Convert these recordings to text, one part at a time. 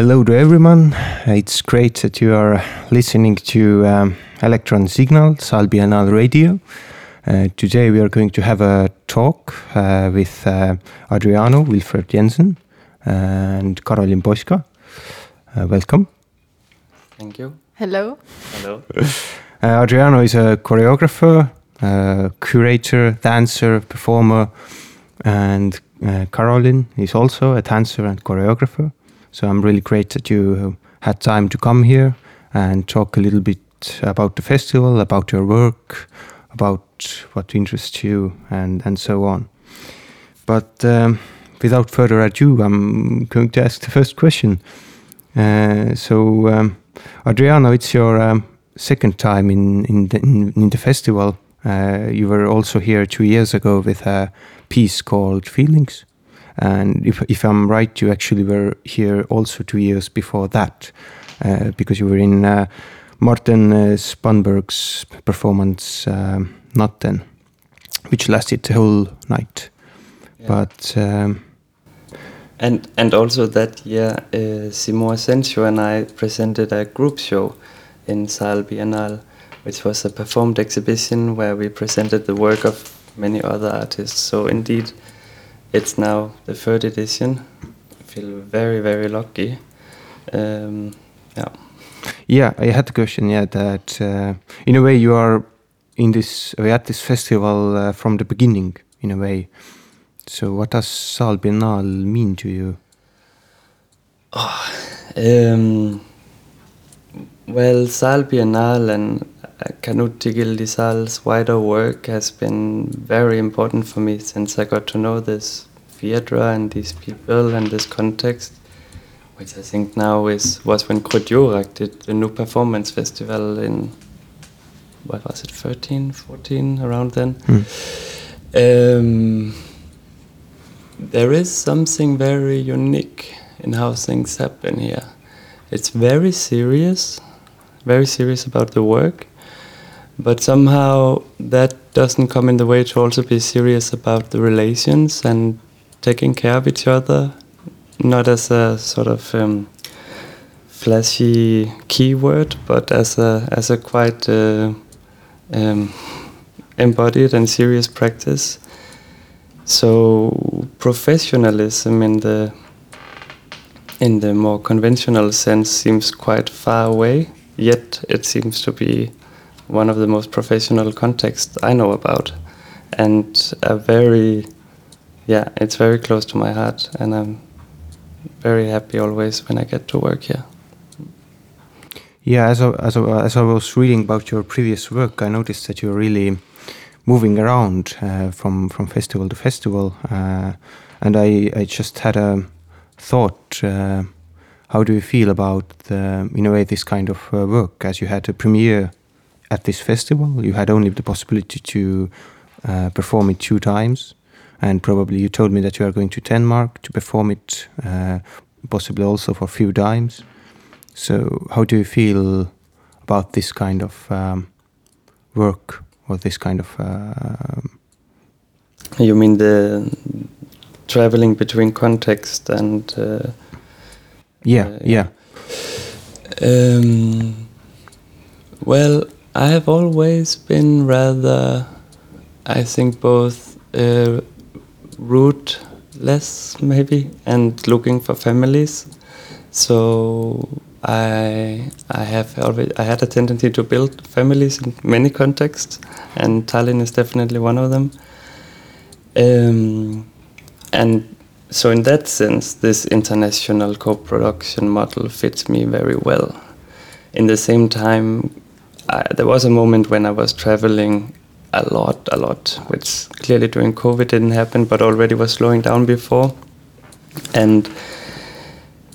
Hello to everyone. It's great that you are listening to um, Electron Signal, Saal Biennale Radio. Uh, today we are going to have a talk uh, with uh, Adriano Wilfert Jensen and Karolin Poska. Uh, welcome. Thank you. Hello. Hello. Uh, Adriano is a choreographer, uh, curator, dancer, performer, and uh, Caroline is also a dancer and choreographer. So I'm really great that you had time to come here and talk a little bit about the festival, about your work, about what interests you, and, and so on. But um, without further ado, I'm going to ask the first question. Uh, so, um, Adriano, it's your um, second time in, in, the, in, in the festival. Uh, you were also here two years ago with a piece called Feelings. And if, if I'm right, you actually were here also two years before that, uh, because you were in uh, Martin uh, Spångberg's performance, um, Natten, which lasted the whole night. Yeah. But um, And and also that year, uh, Simon Asencio and I presented a group show in Saal Biennale, which was a performed exhibition where we presented the work of many other artists. So indeed, it's now the third edition. I feel very very lucky. Um, yeah. yeah, I had the question. Yeah, that uh, in a way you are in this uh, at this festival uh, from the beginning, in a way. So, what does Saal Biennale mean to you? Um, well, Saal Biennale and Kanuti Gildi Saal's wider work has been very important for me since I got to know this theatre and these people and this context, which I think now is was when Krodjorak did the new performance festival in what was it 13, 14 around then. Um, there is something very unique in how things happen here. It's very serious, very serious about the work, but somehow that doesn't come in the way to also be serious about the relations and taking care of each other, not as a sort of um, flashy keyword, but as a as a quite uh, um, embodied and serious practice. So professionalism in the in the more conventional sense seems quite far away, yet it seems to be one of the most professional contexts I know about, and a very yeah, it's very close to my heart, and I'm very happy always when I get to work here. Yeah, as I, as, I, as I was reading about your previous work, I noticed that you're really moving around uh, from from festival to festival, uh, and I, I just had a thought. Uh, how do you feel about the, in a way this kind of uh, work? As you had a premiere at this festival, you had only the possibility to uh, perform it two times, and probably you told me that you are going to Denmark to perform it, uh, possibly also for a few times. So, how do you feel about this kind of um, work or this kind of? Uh, You mean the traveling between context and uh, yeah, Uh, yeah, Um, well, I have always been rather, I think, both uh, rootless, maybe, and looking for families. So I I have always I had a tendency to build families in many contexts, and Tallinn is definitely one of them. Um, and so in that sense, this international co-production model fits me very well. In the same time, I, there was a moment when I was traveling a lot, a lot, which clearly during COVID didn't happen, but already was slowing down before, and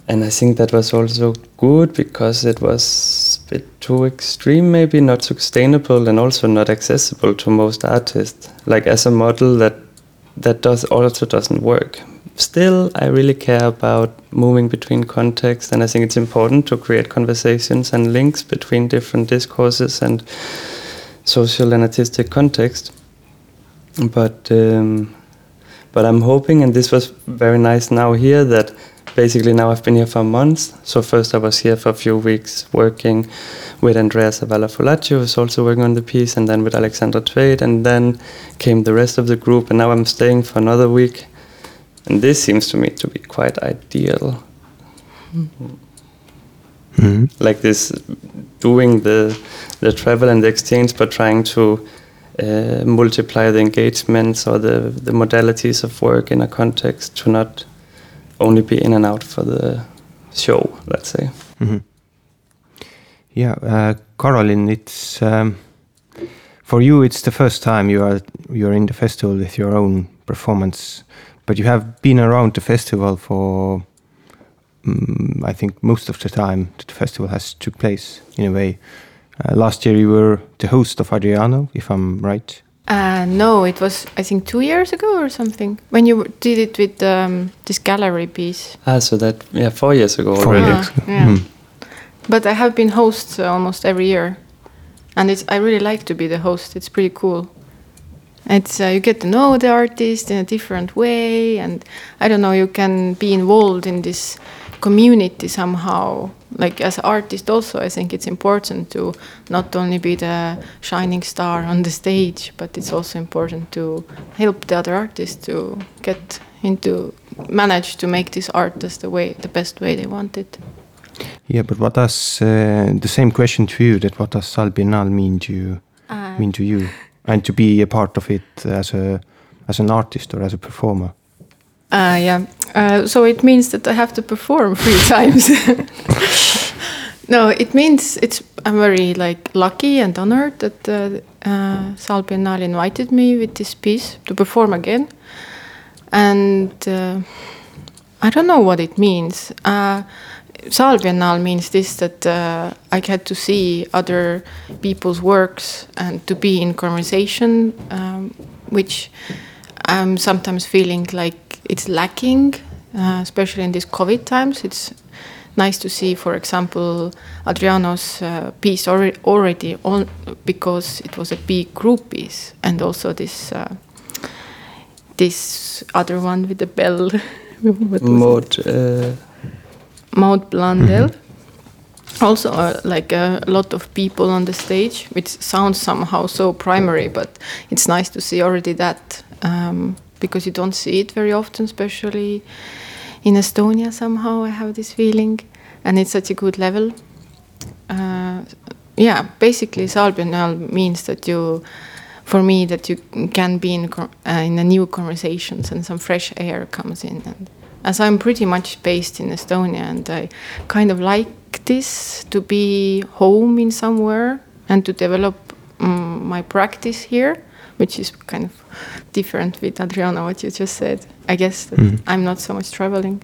and I think that was also good because it was a bit too extreme, maybe not sustainable, and also not accessible to most artists. Like as a model that that does also doesn't work. Still, I really care about moving between contexts, and I think it's important to create conversations and links between different discourses and social and artistic context. But um, but I'm hoping, and this was very nice now here, that basically now I've been here for months. So first I was here for a few weeks working with Andrea Zavala Folache, who's also working on the piece, and then with Alexandra Tveit, and then came the rest of the group, and now I'm staying for another week. And this seems to me to be quite ideal. Mhm. Like this, doing the the travel and the exchange, but trying to uh, multiply the engagements or the the modalities of work in a context to not only be in and out for the show. Let's say. Mhm. Yeah, uh, Karolin, it's um, for you. It's the first time you are you are in the festival with your own performance, but you have been around the festival for. mm I think most of the time that the festival has took place in a way. Uh, last year you were the host of Adriano, if I'm right. Uh, no, it was I think two years ago or something when you did it with um, this gallery piece. Ah, so that yeah, four years ago Four already. years. Ah, yeah. Mm. But I have been host uh, almost every year, and it's I really like to be the host. It's pretty cool. It's uh, you get to know the artist in a different way, and I don't know. You can be involved in this community somehow. Like as an artist, also I think it's important to not only be the shining star on the stage, but it's also important to help the other artists to get into manage to make this art as the way the best way they want it. Yeah, but what does uh, the same question to you? That what does Saal Biennale mean to you? Uh, mean to you, and to be a part of it as a as an artist or as a performer? Uh, yeah. Uh, so it means that I have to perform three times. no, it means it's. I'm very like lucky and honored that uh, uh, Saal Biennale invited me with this piece to perform again, and uh, I don't know what it means. Saal Biennale means this that uh, I get to see other people's works and to be in conversation, um, which I'm sometimes feeling like it's lacking, uh, especially in these COVID times. It's nice to see, for example, Adriano's uh, piece already, already on because it was a big group piece, and also this uh, this other one with the bell. What was Maud Blandel. Also, uh, like a lot of people on the stage, which sounds somehow so primary, but it's nice to see already that um, because you don't see it very often, especially in Estonia. Somehow, I have this feeling, and it's such a good level. Uh, yeah, basically, Saal Biennale means that you, for me, that you can be in uh, in a new conversations and some fresh air comes in. And as I'm pretty much based in Estonia, and I kind of like this to be home in somewhere and to develop um, my practice here, which is kind of different with Adriana, what you just said. I guess that Mhm. I'm not so much traveling.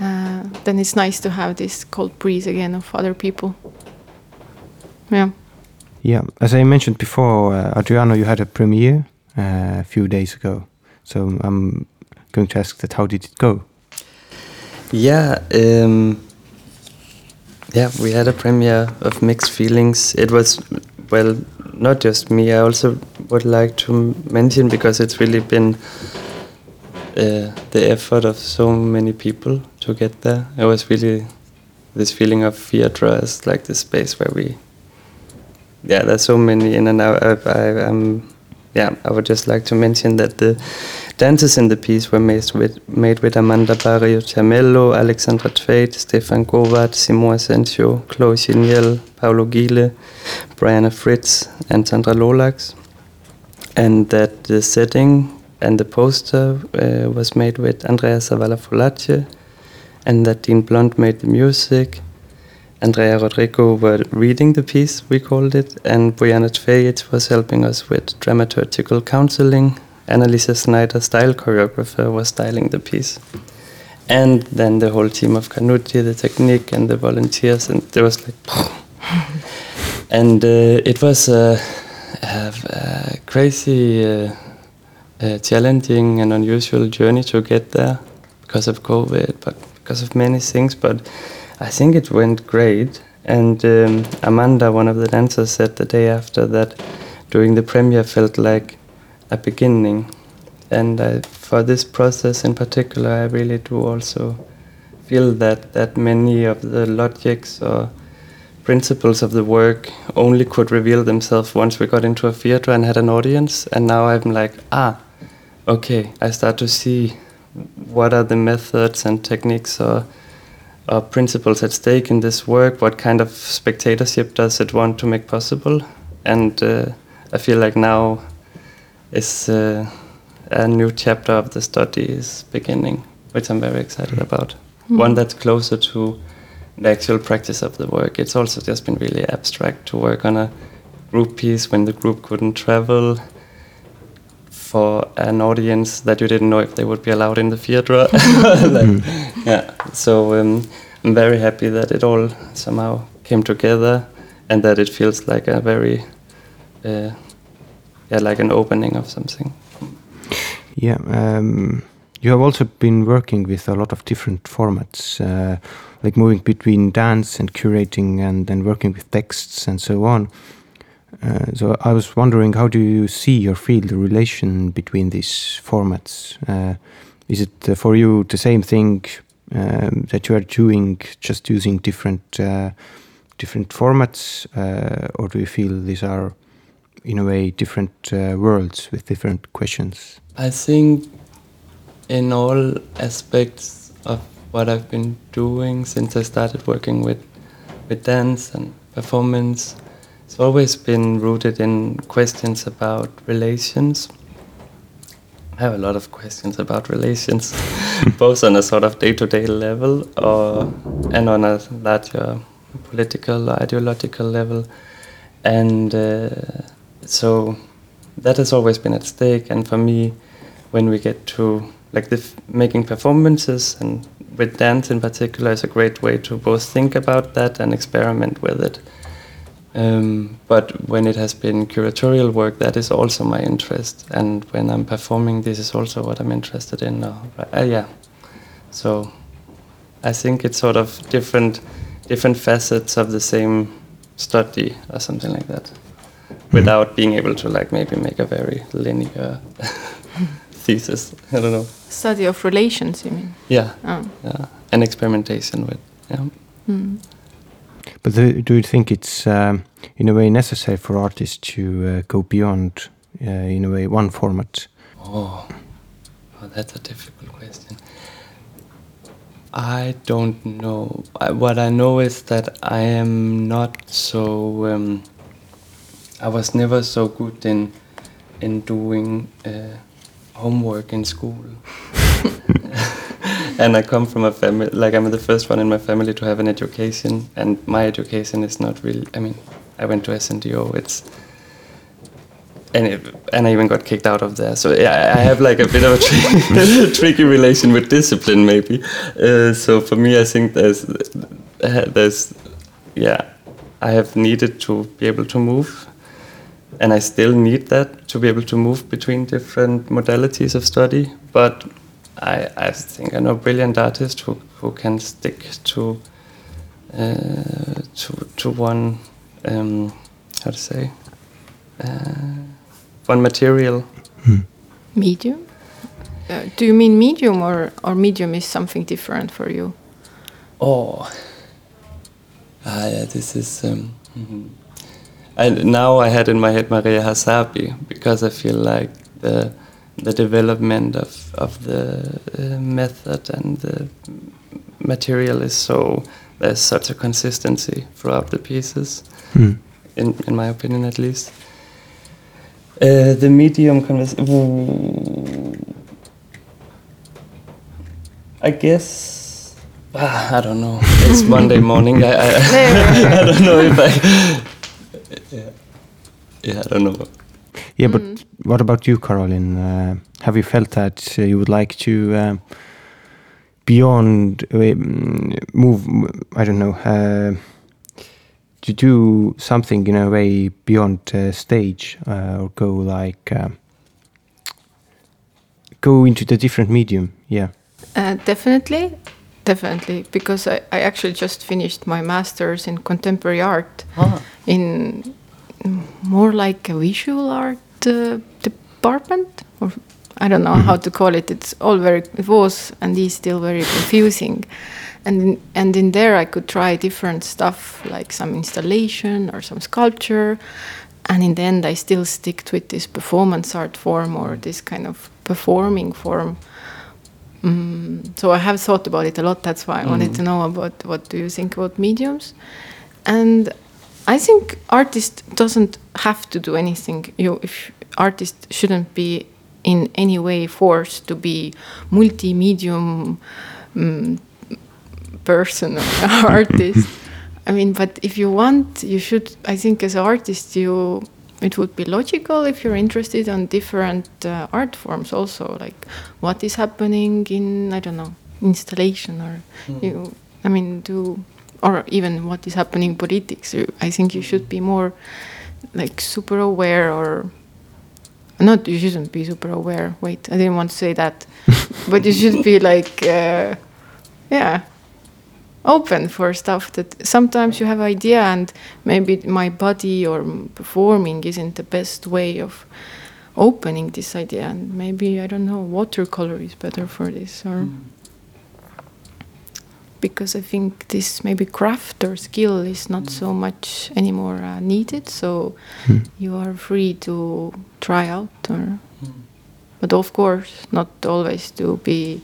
Uh, then it's nice to have this cold breeze again of other people. Yeah. Yeah, as I mentioned before, uh, Adriano, you had a premiere uh, a few days ago. So I'm going to ask that how did it go? Yeah, um, yeah, we had a premiere of Mixed Feelings. It was, well, not just me. I also would like to mention because it's really been uh, the effort of so many people to get there. It was really this feeling of theatre as like the space where we, yeah, there's so many in and out. I, I, um, yeah, I would just like to mention that the dances in the piece were made with, made with Amanda Barrio Charmelo, Alexandra Tveit, Stefan Govat, Simon Asencio, Chloe Chignell, Paolo Gile, Bryana Fritz, and Sandra Lolax. And that the setting and the poster uh, was made with Andrea Zavala Folache, and that Dean Blunt made the music. Andrea Rodrigo were reading the piece, we called it, and Brianna Tveit was helping us with dramaturgical counseling. Annalisa Snyder, style choreographer, was styling the piece. And then the whole team of Kanuti, the technique, and the volunteers, and there was like. and uh, it was a, a, a crazy, uh, uh, challenging, and unusual journey to get there because of COVID, but because of many things. But I think it went great. And um, Amanda, one of the dancers, said the day after that during the premiere felt like a beginning. And I, for this process in particular, I really do also feel that that many of the logics or principles of the work only could reveal themselves once we got into a theater and had an audience. And now I'm like, ah, okay, I start to see what are the methods and techniques or, or principles at stake in this work. What kind of spectatorship does it want to make possible? And uh, I feel like now is uh, a new chapter of the study is beginning, which I'm very excited about. One that's closer to the actual practice of the work. It's also just been really abstract to work on a group piece when the group couldn't travel for an audience that you didn't know if they would be allowed in the theater. like, yeah. So um, I'm very happy that it all somehow came together and that it feels like a very, uh, yeah, like an opening of something. Yeah, um, you have also been working with a lot of different formats, uh, like moving between dance and curating, and then working with texts and so on. Uh, so I was wondering, how do you see or feel the relation between these formats? Uh, is it uh, for you the same thing um, that you are doing, just using different uh, different formats, uh, or do you feel these are, in a way, different worlds with different questions? I think in all aspects of what I've been doing since I started working with with dance and performance, it's always been rooted in questions about relations. I have a lot of questions about relations, both on a sort of day-to-day level or and on a larger political or ideological level, and uh, so that has always been at stake. And for me, when we get to like the f- making performances and with dance in particular is a great way to both think about that and experiment with it. Um, but when it has been curatorial work, that is also my interest, and when I'm performing, this is also what I'm interested in now. Uh, yeah, so I think it's sort of different, different facets of the same study or something like that, without being able to like maybe make a very linear thesis. I don't know. Study of relations, you mean? Yeah, Oh. yeah, and experimentation with yeah. Mm. But do, do you think it's um, in a way necessary for artists to uh, go beyond, uh, in a way, one format? Oh, oh, that's a difficult question. I don't know. I, what I know is that I am not so. Um, I was never so good in in doing uh, homework in school. and I come from a family like I'm the first one in my family to have an education, and my education is not really. I mean, I went to SNDO. It's and it, and I even got kicked out of there. So yeah, I have like a bit of a tri- tricky relation with discipline, maybe. Uh, so for me, I think there's there's yeah, I have needed to be able to move, and I still need that to be able to move between different modalities of study. But I I think I know brilliant artists who who can stick to uh, to to one um, how to say. Uh, one material. Medium? Uh, do you mean medium or, or medium is something different for you? Oh, ah, yeah, this is. Um, mhm. I, now I had in my head Maria Hassabi because I feel like the the development of of the uh, method and the material is so there's such a consistency throughout the pieces, Hmm. in in my opinion at least. Uh, the medium convers. I guess. Ah, I don't know. It's Monday morning. I, I, I don't know if I. Yeah. Yeah, I don't know. Yeah, but what about you, Karolin? Uh, have you felt that uh, you would like to um, beyond uh, move? I don't know. Uh, to do something in a way beyond uh, stage, uh, or go like uh, go into the different medium. Yeah. Uh, definitely, definitely, because I, I actually just finished my master's in contemporary art in mm, more like a visual art uh, department, or I don't know how to call it. It's all very, it was and is still very confusing. and in, and in there I could try different stuff like some installation or some sculpture, and in the end I still stick with this performance art form or this kind of performing form. Mm, so I have thought about it a lot. That's why I wanted to know about what do you think about mediums, and I think artist doesn't have to do anything. You, if artist shouldn't be in any way forced to be multi-medium um, person or artist. I mean, but if you want, you should. I think as an artist, you it would be logical if you're interested on different uh, art forms also, like what is happening in I don't know installation or you. I mean, do or even what is happening in politics. I think you should be more like super aware or not you shouldn't be super aware. Wait i didn't want to say that. But you should be like uh, yeah open for stuff that sometimes you have idea and maybe my body or performing isn't the best way of opening this idea. And maybe i don't know watercolor is better for this or because I think this maybe craft or skill is not so much anymore uh, needed. So you are free to try out, or but of course not always to be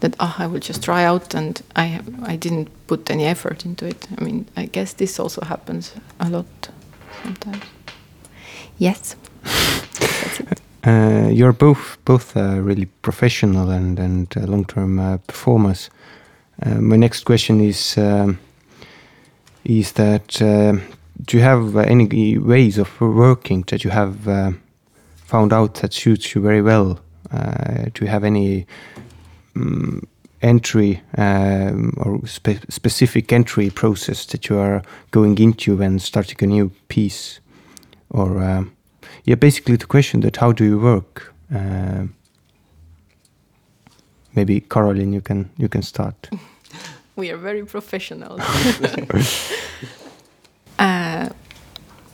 that ah I will just try out and I I didn't put any effort into it. I mean I guess this also happens a lot sometimes. Yes. Uh, you're both both uh, really professional and and uh, long term uh, performers. Uh, my next question is um, is that uh, do you have uh, any ways of working that you have found out that suits you very well? Do you have any um, entry um, or spe- specific entry process that you are going into when starting a new piece? Or yeah, basically the question that how do you work? Maybe Karolin, you can you can start. We are very professional. uh,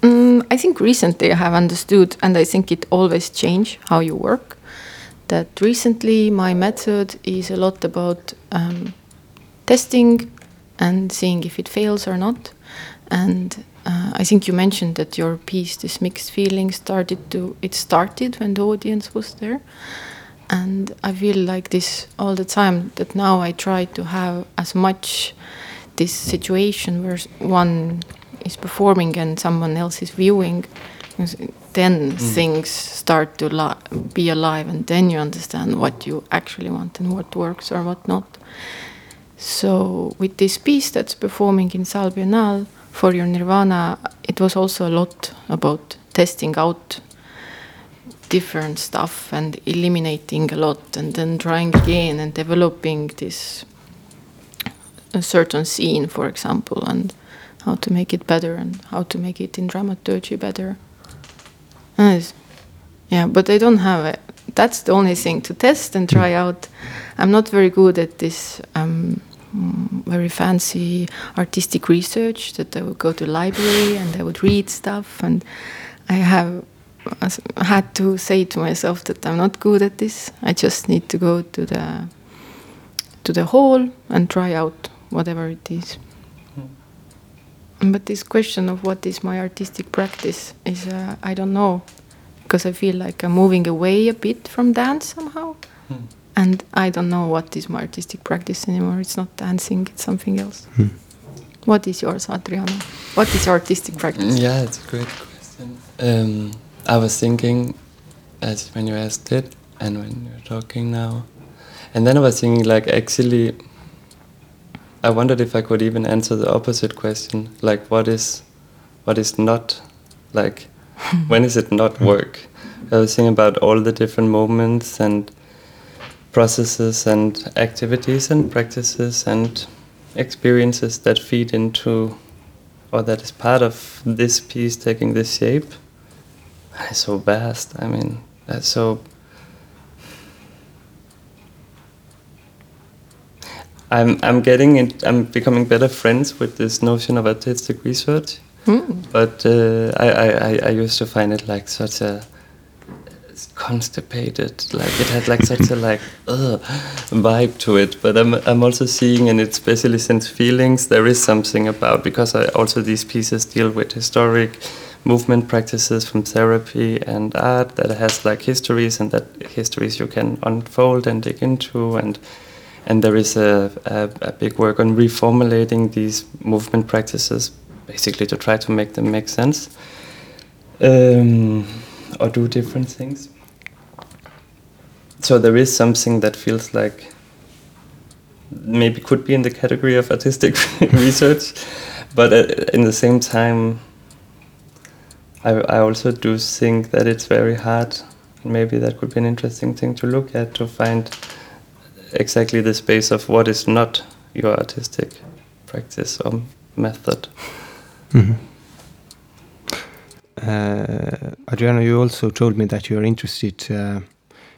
mm, I think recently I have understood, and I think it always change how you work. That recently my method is a lot about um, testing and seeing if it fails or not. And uh, I think you mentioned that your piece, this mixed feeling, started to it started when the audience was there and I feel like this all the time that now I try to have as much this situation where one is performing and someone else is viewing then mm. things start to li- be alive and then you understand what you actually want and what works or what not. So with this piece that's performing in Saal Biennale for your Nirvana it was also a lot about testing out different stuff and eliminating a lot and then trying again and developing this a certain scene for example and how to make it better and how to make it in dramaturgy better. It's- yeah but i don't have it that's the only thing to test and try out. I'm not very good at this um, very fancy artistic research that i would go to library and i would read stuff and i have as- had to say to myself that I'm not good at this. I just need to go to the to the hall and try out whatever it is. But this question of what is my artistic practice is uh, I don't know because I feel like I'm moving away a bit from dance somehow. And I don't know what is my artistic practice anymore. It's not dancing, it's something else. What is yours, Adriana? What is your artistic practice? Yeah, it's a great question. Um, I was thinking, as when you asked it, and when you're talking now, and then I was thinking, like, actually, I wondered if I could even answer the opposite question, like, what is, what is not, like, when is it not work? I was thinking about all the different moments and processes and activities and practices and experiences that feed into or that is part of this piece taking this shape It's so vast i mean that's so i'm i'm getting it i'm becoming better friends with this notion of artistic research Hmm. but uh, I, I, I- used to find it like such a constipated. Like it had like such a like ugh, vibe to it. But I'm I'm also seeing, and it's especially since feelings, there is something about because I also these pieces deal with historic movement practices from therapy and art that has like histories and that histories you can unfold and dig into. And and there is a, a, a big work on reformulating these movement practices basically to try to make them make sense. Um, or do different things. So there is something that feels like maybe could be in the category of artistic research but uh, in the same time I, I also do think that it's very hard. Maybe that could be an interesting thing to look at to find exactly the space of what is not your artistic practice or method. Mm-hmm. Uh, Adriano, you also told me that you are interested uh,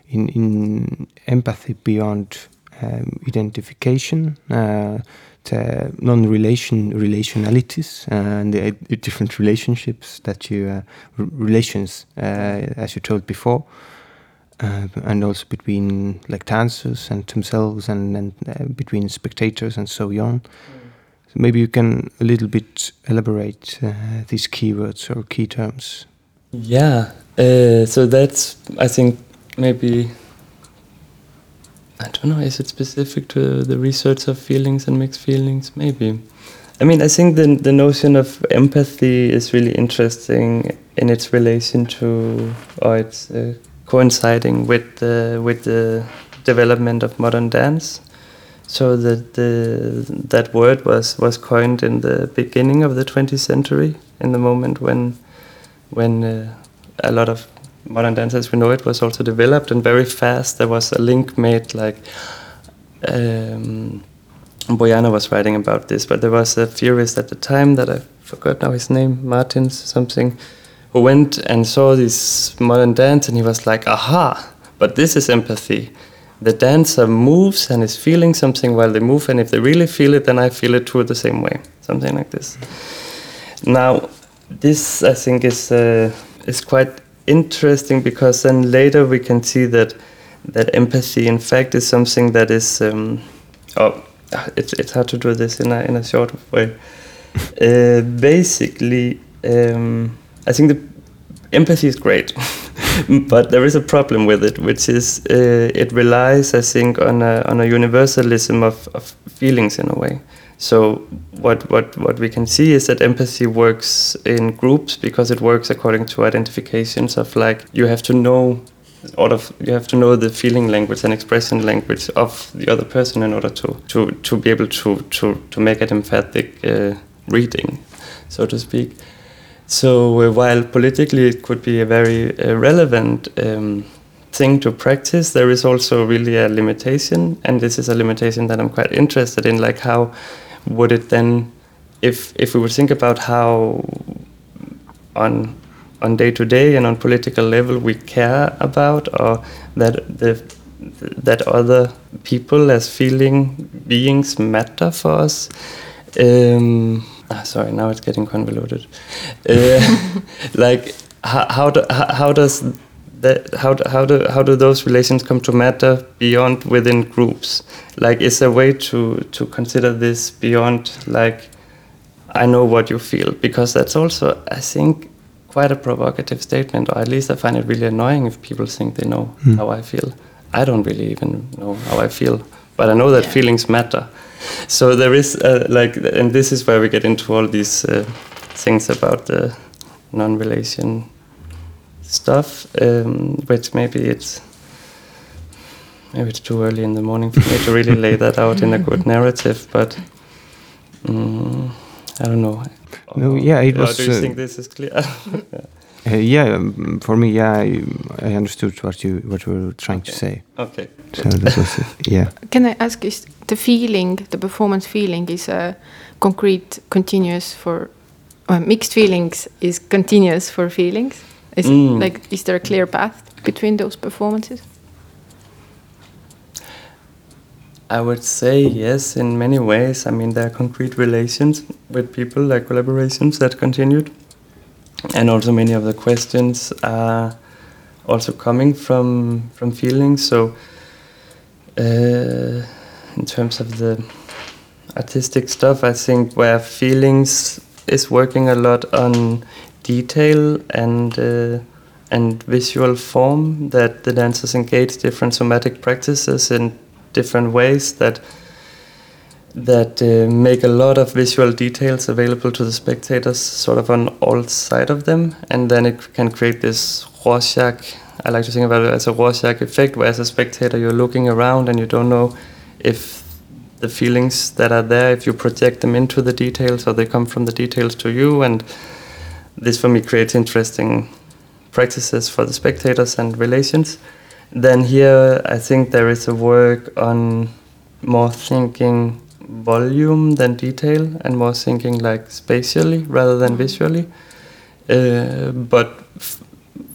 in in empathy beyond um, identification. Uh, uh, non-relation relationalities and the, the, different relationships that you uh, relations uh, as you told before uh, and also between like dancers and themselves and, and uh, between spectators and so on mm. so maybe you can a little bit elaborate uh, these keywords or key terms yeah so that's i think maybe I don't know. Is it specific to the research of feelings and mixed feelings? Maybe. I mean, I think the the notion of empathy is really interesting in its relation to, or it's uh, coinciding with the with the development of modern dance. So that the that word was was coined in the beginning of the 20th century, in the moment when when uh, a lot of modern dance as we know it was also developed and very fast. There was a link made like um, Bojana was writing about this but there was a theorist at the time that I forgot now his name Martins something who went and saw this modern dance and he was like aha but this is empathy. The dancer moves and is feeling something while they move and if they really feel it then I feel it too the same way something like this. Now this I think is uh, is quite interesting because then later we can see that that empathy, in fact, is something that is. Um, oh, it's it's hard to do this in a in a short way. uh, basically, um, I think the empathy is great, but there is a problem with it, which is uh, it relies, I think, on a on a universalism of, of feelings in a way. So what, what, what we can see is that empathy works in groups because it works according to identifications of like you have to know out of you have to know the feeling language and expression language of the other person in order to to, to be able to to, to make an emphatic uh, reading, so to speak. So uh, while politically it could be a very uh, relevant um, thing to practice, there is also really a limitation, and this is a limitation that I'm quite interested in, like how would it then, if if we would think about how on on day to day and on political level we care about, or that the that other people as feeling beings matter for us. Um, ah, sorry, now it's getting convoluted. Uh, like how how, do, how does that how do, how do how do those relations come to matter beyond within groups? Like, is there a way to to consider this beyond like, I know what you feel because that's also I think quite a provocative statement, or at least I find it really annoying if people think they know mm. how I feel. I don't really even know how I feel, but I know that yeah. feelings matter. So there is uh, like, and this is where we get into all these uh, things about the non-relation stuff, um, which maybe it's maybe it's too early in the morning for me to really lay that out in a good narrative, but um, I don't know. No, yeah, it was. do you uh, think this is clear? yeah. Uh, yeah, um, for me, yeah, I, I, understood what you what you were trying okay. to say. Okay. So that was it. Yeah. Can I ask? Is the feeling, the performance feeling, is a concrete, continuous for uh, mixed feelings? Is continuous for feelings? Is mm. like is there a clear path between those performances? I would say yes, in many ways. I mean, there are concrete relations with people, like collaborations that continued, and also many of the questions are also coming from from feelings. So, uh, in terms of the artistic stuff, I think where feelings is working a lot on detail and uh, and visual form that the dancers engage different somatic practices in different ways that that uh, make a lot of visual details available to the spectators, sort of on all sides of them, and then it can create this Rorschach. I like to think about it as a Rorschach effect, where as a spectator you're looking around and you don't know if the feelings that are there, if you project them into the details or they come from the details to you, and this for me creates interesting practices for the spectators and relations. Then here, I think there is a work on more thinking volume than detail and more thinking like spatially rather than visually. Uh, but f-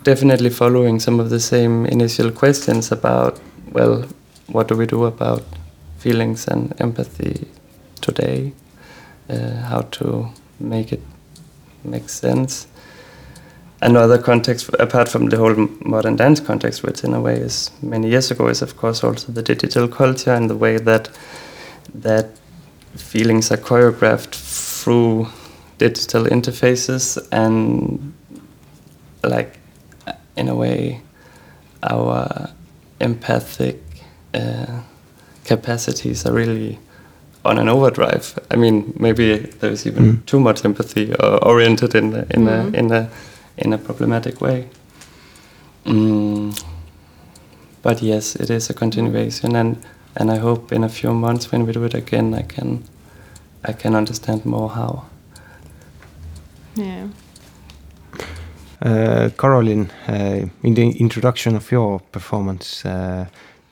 definitely following some of the same initial questions about, well, what do we do about feelings and empathy today? Uh, how to make it make sense? Another context, apart from the whole modern dance context, which in a way is many years ago, is of course also the digital culture and the way that that feelings are choreographed through digital interfaces and like in a way our empathic uh, capacities are really on an overdrive. I mean, maybe there's even Mm. too much empathy or oriented in a, in Mm. a in a in a problematic way. Mm. But yes, it is a continuation, and and I hope in a few months when we do it again, I can I can understand more how. Yeah. Uh, Karolin, uh, in the introduction of your performance, uh,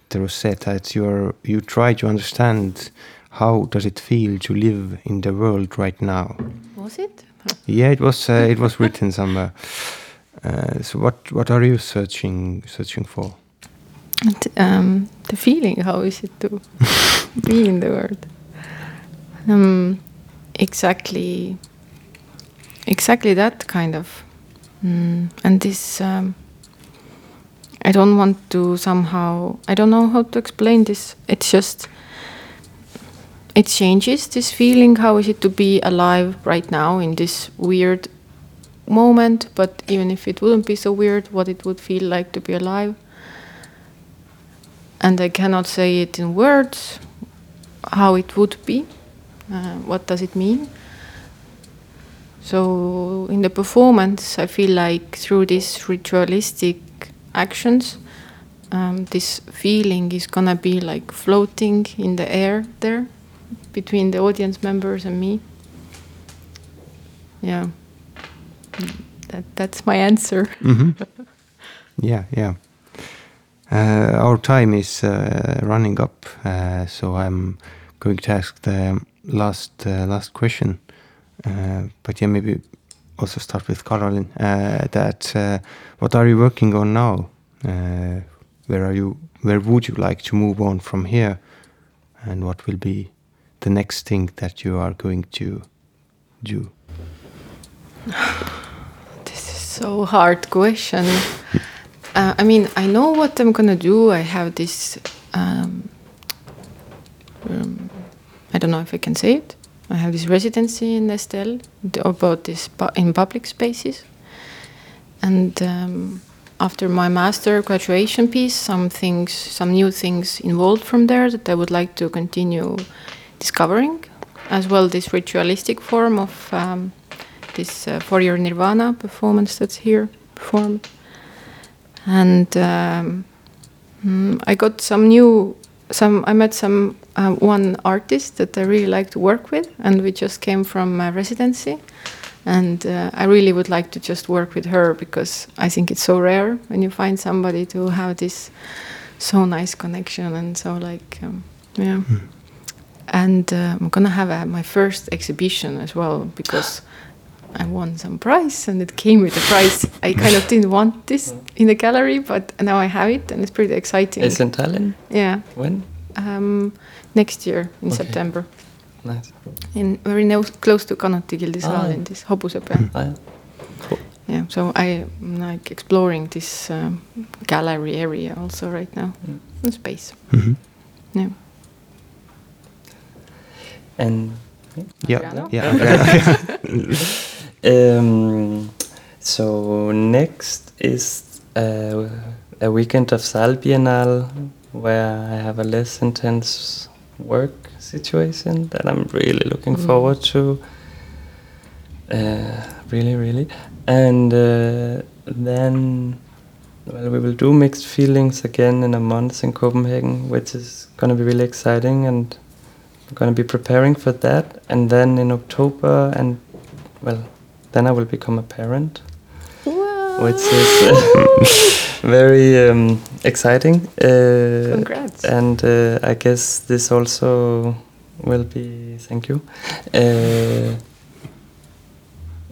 there was said that you are, you try to understand how does it feel to live in the world right now. Was it? Yeah, it was uh, it was written somewhere. Uh, so what what are you searching searching for? And, um, the feeling, how is it to be in the world? Um, exactly, exactly that kind of. Mm, and this, um, I don't want to somehow, I don't know how to explain this. It's just, it changes this feeling. How is it to be alive right now in this weird moment? But even if it wouldn't be so weird, what it would feel like to be alive and I cannot say it in words how it would be. Uh, what does it mean? So in the performance, I feel like through these ritualistic actions, um, this feeling is gonna be like floating in the air there between the audience members and me. Yeah, that, that's my answer. hmm yeah, yeah. Uh, our time is uh, running up, uh, so I'm going to ask the last uh, last question. Uh, but yeah, maybe also start with Karolin. Uh, that what are you working on now? Where are you? Where would you like to move on from here? And what will be the next thing that you are going to do? This is so hard question. Uh, I mean, I know what I'm gonna do. I have this. Um, um, I don't know if I can say it. I have this residency in Estelle about this pu- in public spaces, and um, after my master graduation piece, some things, some new things involved from there that I would like to continue discovering, as well this ritualistic form of um, this uh, for your nirvana performance that's here performed. And um, mm, i got some new some i met some uh, one artist that i really like to work with and we just came from my residency. And uh, i really would like to just work with her because i think it's so rare when you find somebody to have this so nice connection and so like um, yeah and uh, i'm gonna have a, my first exhibition as well because I won some prize and it came with a prize. I kind of didn't want this in the gallery, but now I have it and it's pretty exciting. It's in Tallinn. yeah, When? um, next year in Okay. September, Nice. in very no, close to Kanuti Gildi Saal Ah. in this Hobusepää. Ah, yeah. Cool. Yeah, so I'm like exploring this um, gallery area also right now Mm. in space. Mhm. Yeah. And Yeah, Adriano? yeah. um, so next is uh, a weekend of Saal Biennale where I have a less intense work situation that I'm really looking Mm. forward to. Uh, really, really. And uh, then, well, we will do mixed feelings again in a month in Copenhagen, which is going to be really exciting. And I'm going to be preparing for that. And then in October, and well, then I will become a parent, which is very um, exciting. Uh, Congrats. and uh, I guess this also will be thank you uh,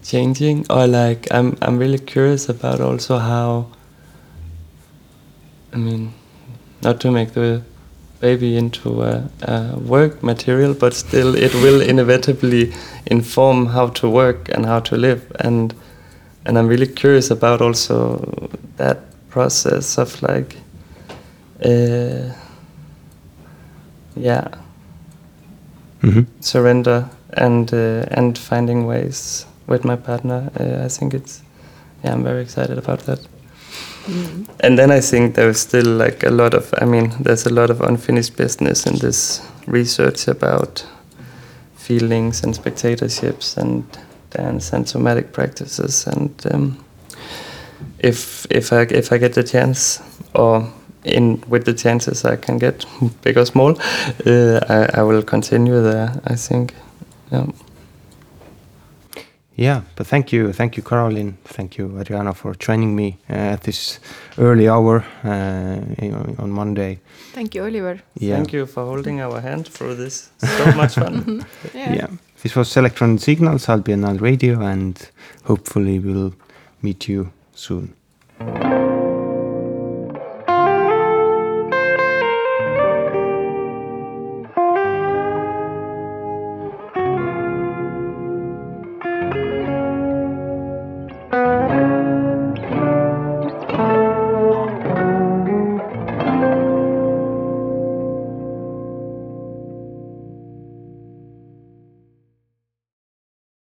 changing or like I'm I'm really curious about also how I mean not to make the baby into a, a work material but still it will inevitably inform how to work and how to live. And and I'm really curious about also that process of like uh, yeah. Mhm. surrender and uh, and finding ways with my partner. Uh, i think it's yeah i'm very excited about that And then i think there's still like a lot of i mean there's a lot of unfinished business in this research about feelings and spectatorships and dance and somatic practices. And um, if if i if i get the chance or in with the chances i can get big or small uh, I, I will continue there i think. Yeah Yeah, but thank you, thank you, Karolin, thank you, Adriano, for joining me uh, at this early hour uh, on Monday. Thank you, Oliver. Yeah, Thank you for holding our hand through this. So much fun. Yeah. yeah. This was Electron Signals, I'll be on Radio, and hopefully we'll meet you soon.